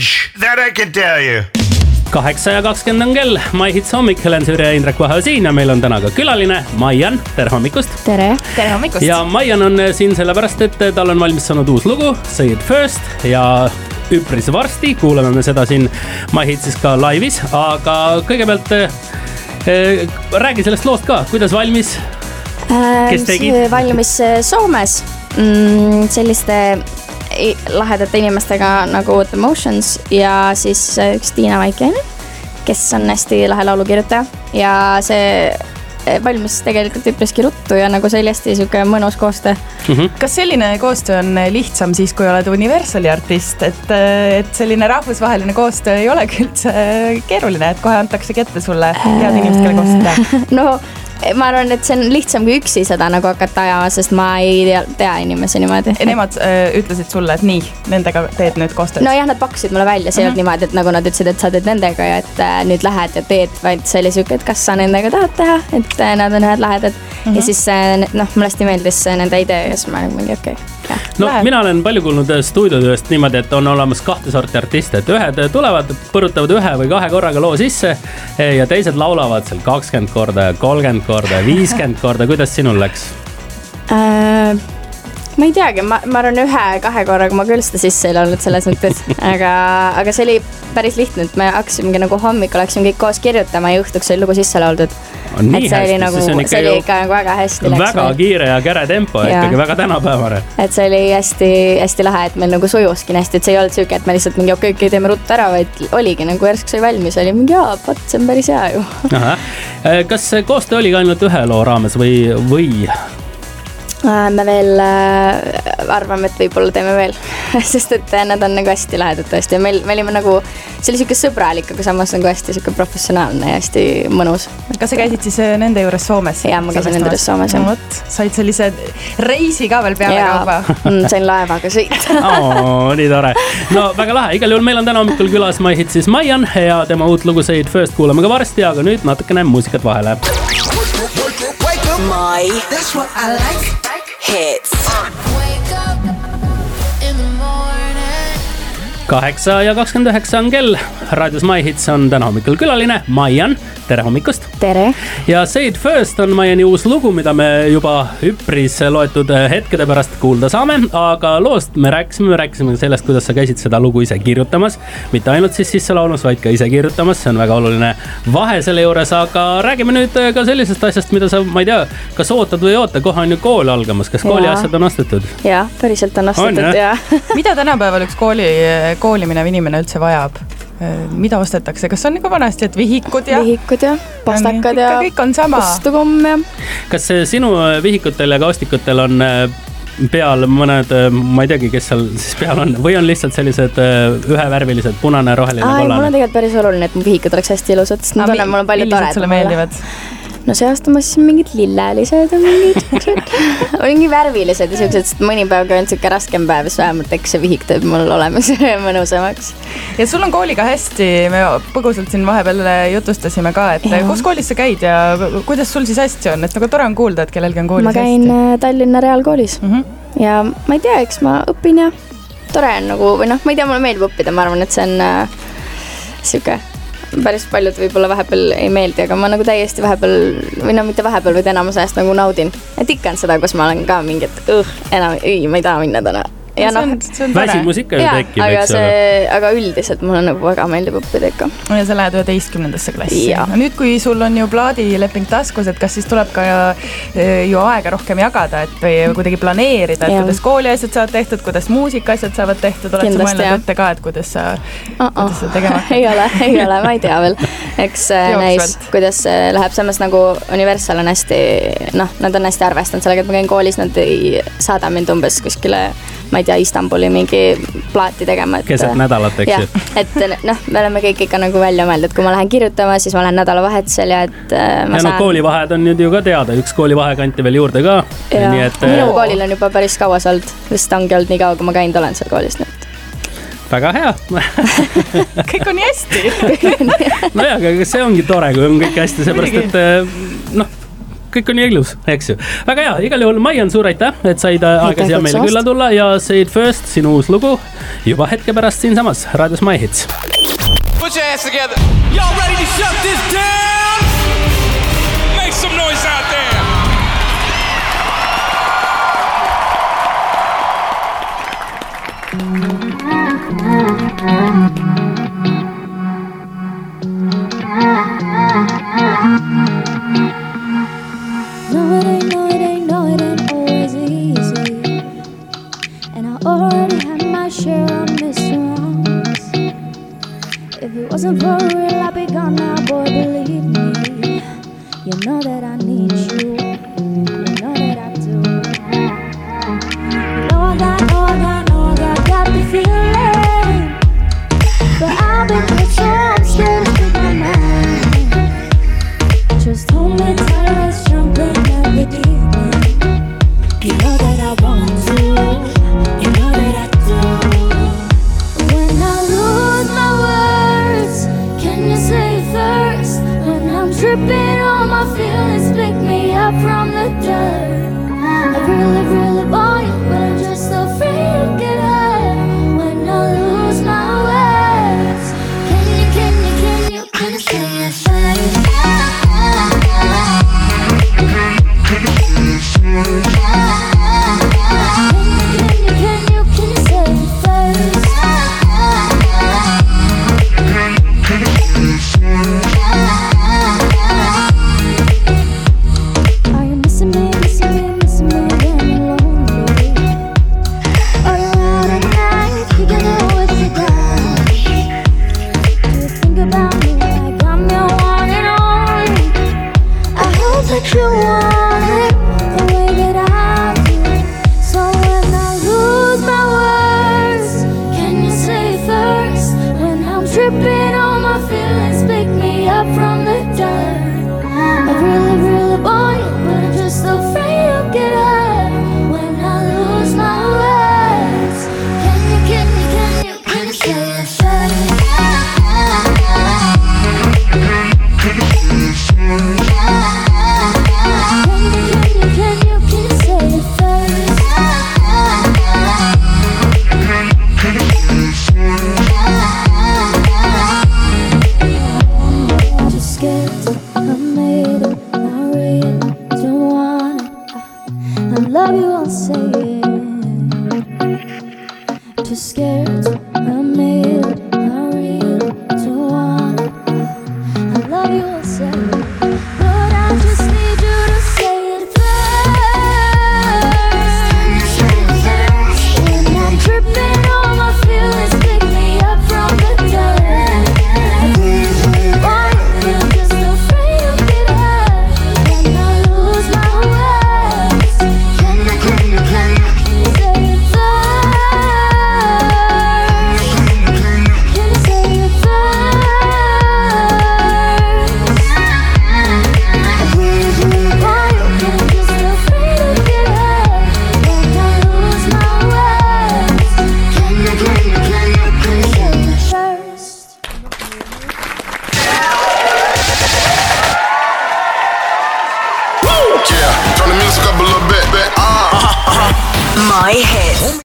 fudge, that I can tell you kaheksa ja kakskümmend on kell, My Hits hommik, Helen Süüre ja Indrek Vahe siin ja meil on täna ka külaline, Maian, tere hommikust. tere. tere hommikust. ja Maian on siin sellepärast, et tal on valmis saanud uus lugu, Say it first ja üpris varsti kuulame me seda siin My Hitsis ka laivis, aga kõigepealt äh, räägi sellest loost ka, kuidas valmis äh,? kes tegid? valmis äh, Soomes mm, selliste lahedate inimestega nagu The Motions ja siis äh, üks Tiina Väikeinen, kes on hästi lahe laulukirjutaja ja see äh, valmis tegelikult üpriski ruttu ja nagu see oli hästi sihuke mõnus koostöö mm. -hmm. kas selline koostöö on lihtsam siis, kui oled Universali artist, et, äh, et selline rahvusvaheline koostöö ei olegi üldse keeruline, et kohe antaksegi ette sulle head inimesed, kellega koostööd teha? no ma arvan, et see on lihtsam kui üksi seda nagu hakata ajama, sest ma ei tea, tea inimesi niimoodi. Nemad äh, ütlesid sulle, et nii, nendega teed nüüd koostööd? nojah, nad pakkusid mulle välja, see ei olnud niimoodi, et nagu nad ütlesid, et sa teed nendega ja et äh, nüüd lähed ja teed, vaid see oli sihuke, et kas sa nendega tahad teha, et äh, nad on ühed lahedad mm. -hmm. ja siis äh, noh, mulle hästi meeldis nende idee ja siis ma olin mingi okei okay no Läheb. mina olen palju kuulnud äh, stuudiotööst niimoodi, et on olemas kahte sorti artiste, et ühed äh, tulevad, põrutavad ühe või kahe korraga loo sisse äh, ja teised laulavad seal kakskümmend korda ja kolmkümmend korda ja viiskümmend korda, kuidas sinul läks äh,? ma ei teagi, ma, ma arvan, ühe-kahe korraga ma küll seda sisse ei laulnud selles mõttes, aga, aga see oli päris lihtne, et me hakkasimegi nagu hommikul hakkasime kõik koos kirjutama ja õhtuks oli lugu sisse lauldud. Et see oli nagu, see oli ikka nagu väga hästi. väga läks, kiire ja kere tempo ja. ikkagi väga tänapäevane. et see oli hästi-hästi lahe, et meil nagu sujuski nii hästi, et see ei olnud sihuke, et me lihtsalt mingi okei okay,, okei teeme ruttu ära, vaid oligi nagu järsku sai valmis, oli mingi jaa, vot see on päris hea ju. kas koostöö oligi ainult ühe loo raames või, või me veel äh, arvame, et võib-olla teeme veel sest et äh, nad on nagu hästi lahedad tõesti ja meil, me olime nagu, see oli sihuke sõbralik, aga samas nagu hästi sihuke professionaalne ja hästi mõnus. kas sa käisid siis nende juures Soomes? jaa, ma käisin nende juures Soomes jah. vot, said sellise reisi ka veel pealekauba mm, sain laevaga sõita oh, nii tore. no väga lahe, igal juhul meil on täna hommikul külas My Hitsis Maian ja tema uut lugu Say it first kuulame ka varsti, aga nüüd natukene muusikat vahele. My, that's what I like hits. Kaheksa ja kakskümmend üheksa on kell, raadios My Hits on täna hommikul külaline Maian. Tere hommikust. tere. ja Say it first on Maieni uus lugu, mida me juba üpris loetud hetkede pärast kuulda saame, aga loost me rääkisime, me rääkisime sellest, kuidas sa käisid seda lugu ise kirjutamas. mitte ainult siis sisse laulmas, vaid ka ise kirjutamas, see on väga oluline vahe selle juures, aga räägime nüüd ka sellisest asjast, mida sa, ma ei tea, kas ootad või ei oota, kohe on ju kool algamas, kas kooli asjad on ostetud? jah, päriselt on ostetud ja mida tänapäeval üks kooli, kooli minev inimene üldse vajab? Äh, mida ostetakse, kas on nagu vanasti, et vihikud ja? vihikud ja pastakad ja. kõik on sama. ostukomm ja. kas sinu äh, vihikutel ja kaustikutel on äh, peal mõned, ma ei teagi, kes seal siis peal on või on lihtsalt sellised ühevärvilised punane, roheline, kollane? mul on tegelikult päris oluline, et mu vihikud oleks hästi ilusad, sest ma tunnen, mul on palju toredam. sulle meeldivad? No see aasta ma ostsin mingid lillelised ja mingid siuksed mingi värvilised ja siuksed, sest mõni päev, kui on siuke raskem päev, siis vähemalt eks see vihik teeb mul olemise mõnusamaks. ja sul on kooliga hästi, me põgusalt siin vahepeal jutustasime ka, et ja. kus koolis sa käid ja kuidas sul siis hästi on, et nagu tore on kuulda, et kellelgi on koolis hästi. ma käin hästi. Äh, Tallinna Reaalkoolis mm -hmm. ja ma ei tea, eks ma õpin ja tore on nagu või noh, ma ei tea, mulle meeldib õppida, ma arvan, et see on äh, sihuke päris paljud võib-olla vahepeal ei meeldi, aga ma nagu täiesti vahepeal või no mitte vahepeal, vaid enamus ajast nagu naudin. et ikka on seda, kus ma olen ka mingi, et õh, enam, ei, ma ei taha minna täna ja noh. väsimus ikka ju tekib, eks ole. aga üldiselt mulle nagu väga meeldib õppida ikka. ja sa lähed üheteistkümnendasse klassi. no nüüd, kui sul on ju plaadileping taskus, et kas siis tuleb ka e, ju aega rohkem jagada, et või kuidagi planeerida, et ja. kuidas kooliasjad saavad tehtud, kuidas muusikaasjad saavad tehtud, oled sa mõelnud ette ka, et kuidas sa uh, -uh. kuidas sa tegema hakkad ei ole, ei ole, ma ei tea veel. eks e, näis, kuidas see läheb, samas nagu Universal on hästi, noh, nad on hästi arvestanud sellega, et ma käin koolis, nad ei saada mind umbes kuskile ma ei tea, Istanbuli mingi plaati tegema. keset nädalat, eks ju. et noh, me oleme kõik ikka nagu välja mõeldud, kui ma lähen kirjutama, siis ma lähen nädalavahetusel ja et äh,. ja saan... no koolivaheajad on nüüd ju ka teada, üks koolivaheaeg anti veel juurde ka. nii et. minu äh, koolil on juba päris kaua see olnud, vist ongi olnud nii kaua, kui ma käinud olen seal koolis nüüd väga hea kõik on nii hästi nojah, aga see ongi tore, kui on kõik hästi, seepärast et äh, noh kõik on ju ilus, eks ju. väga hea, igal juhul Maian, suur aitäh, et said äh, aega siia meile külla tulla ja Say it first, sinu uus lugu juba hetke pärast siinsamas raadios My Hits. Put your hands together. Y'all ready to shut this down? love. My Hit.